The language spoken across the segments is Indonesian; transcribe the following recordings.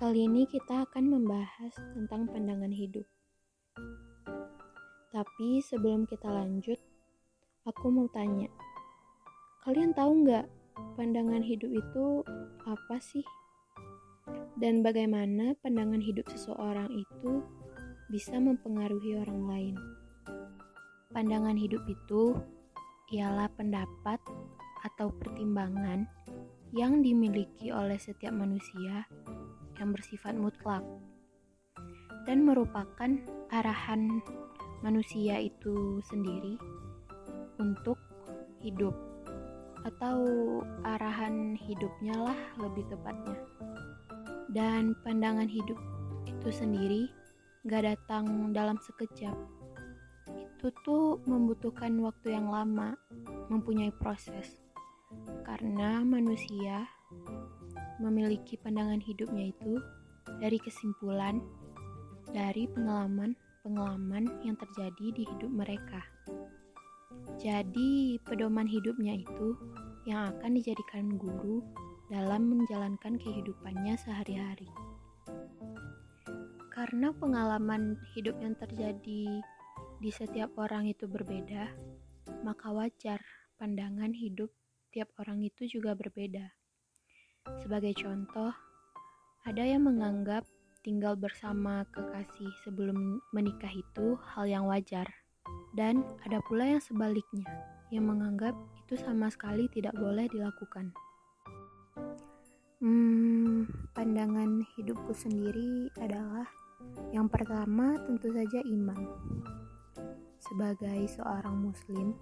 Kali ini kita akan membahas tentang pandangan hidup. Tapi sebelum kita lanjut, aku mau tanya, kalian tahu nggak pandangan hidup itu apa sih? Dan bagaimana pandangan hidup seseorang itu bisa mempengaruhi orang lain? Pandangan hidup itu ialah pendapat atau pertimbangan yang dimiliki oleh setiap manusia yang bersifat mutlak dan merupakan arahan manusia itu sendiri untuk hidup atau arahan hidupnya lah lebih tepatnya. Dan pandangan hidup itu sendiri gak datang dalam sekejap. Itu tuh membutuhkan waktu yang lama mempunyai proses karena manusia memiliki pandangan hidupnya itu dari kesimpulan dari pengalaman-pengalaman yang terjadi di hidup mereka. Jadi, pedoman hidupnya itu yang akan dijadikan guru dalam menjalankan kehidupannya sehari-hari. Karena pengalaman hidup yang terjadi di setiap orang itu berbeda, maka wajar pandangan hidup tiap orang itu juga berbeda. Sebagai contoh, ada yang menganggap tinggal bersama kekasih sebelum menikah itu hal yang wajar, dan ada pula yang sebaliknya, yang menganggap itu sama sekali tidak boleh dilakukan. Hmm, pandangan hidupku sendiri adalah yang pertama tentu saja iman. Sebagai seorang muslim,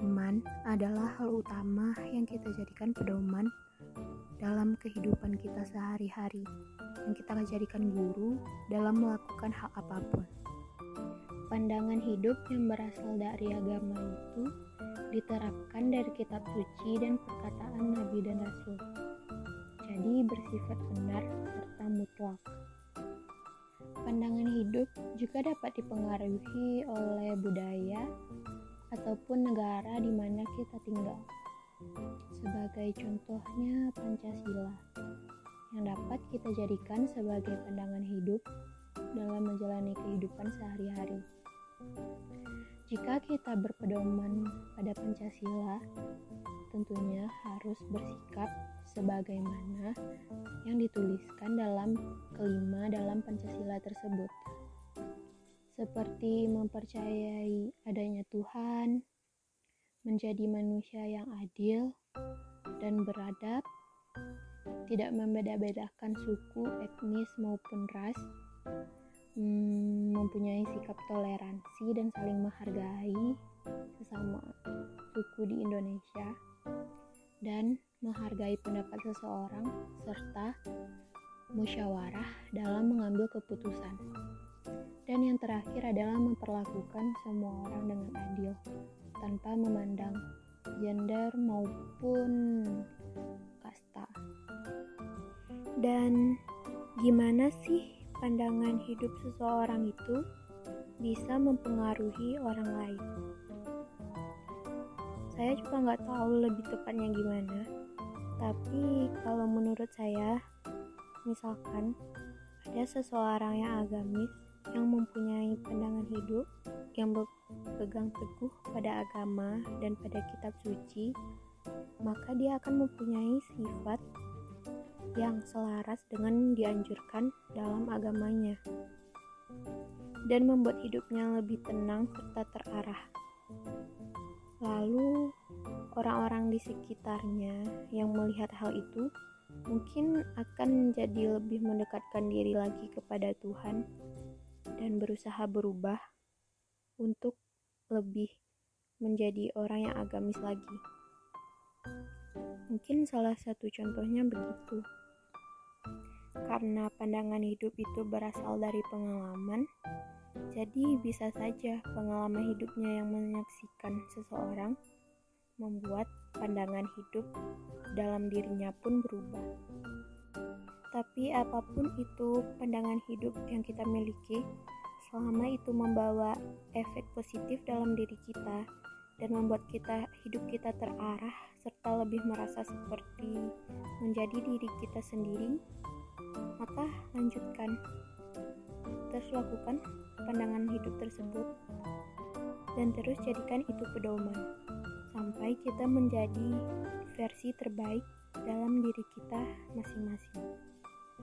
iman adalah hal utama yang kita jadikan pedoman dalam kehidupan kita sehari-hari, yang kita jadikan guru dalam melakukan hal apa pun. Pandangan hidup yang berasal dari agama itu diterapkan dari kitab suci dan perkataan Nabi dan Rasul jadi bersifat benar serta mutlak. Pandangan hidup juga dapat dipengaruhi oleh budaya ataupun negara di mana kita tinggal. Sebagai contohnya Pancasila yang dapat kita jadikan sebagai pandangan hidup dalam menjalani kehidupan sehari-hari. Jika kita berpedoman pada Pancasila, tentunya harus bersikap sebagaimana yang dituliskan dalam kelima dalam Pancasila tersebut. Seperti mempercayai adanya Tuhan, menjadi manusia yang adil dan beradab, tidak membeda-bedakan suku, etnis maupun ras, hmm, mempunyai sikap toleransi dan saling menghargai sesama suku di Indonesia dan menghargai pendapat seseorang serta musyawarah dalam mengambil keputusan. Dan yang terakhir adalah memperlakukan semua orang dengan adil tanpa memandang gender maupun kasta. Dan gimana sih pandangan hidup seseorang itu bisa mempengaruhi orang lain? saya juga nggak tahu lebih tepatnya gimana tapi kalau menurut saya misalkan ada seseorang yang agamis yang mempunyai pandangan hidup yang berpegang teguh pada agama dan pada kitab suci maka dia akan mempunyai sifat yang selaras dengan dianjurkan dalam agamanya dan membuat hidupnya lebih tenang serta terarah. Lalu, orang-orang di sekitarnya yang melihat hal itu mungkin akan menjadi lebih mendekatkan diri lagi kepada Tuhan dan berusaha berubah untuk lebih menjadi orang yang agamis lagi. Mungkin salah satu contohnya begitu. Karena pandangan hidup itu berasal dari pengalaman, jadi bisa saja pengalaman hidupnya yang menyaksikan seseorang membuat pandangan hidup dalam dirinya pun berubah. Tapi apa pun itu pandangan hidup yang kita miliki, selama itu membawa efek positif dalam diri kita dan membuat kita hidup kita terarah serta lebih merasa seperti menjadi diri kita sendiri, maka lanjutkan. Terus lakukan pandangan hidup tersebut dan terus jadikan itu pedoman sampai kita menjadi versi terbaik dalam diri kita masing-masing.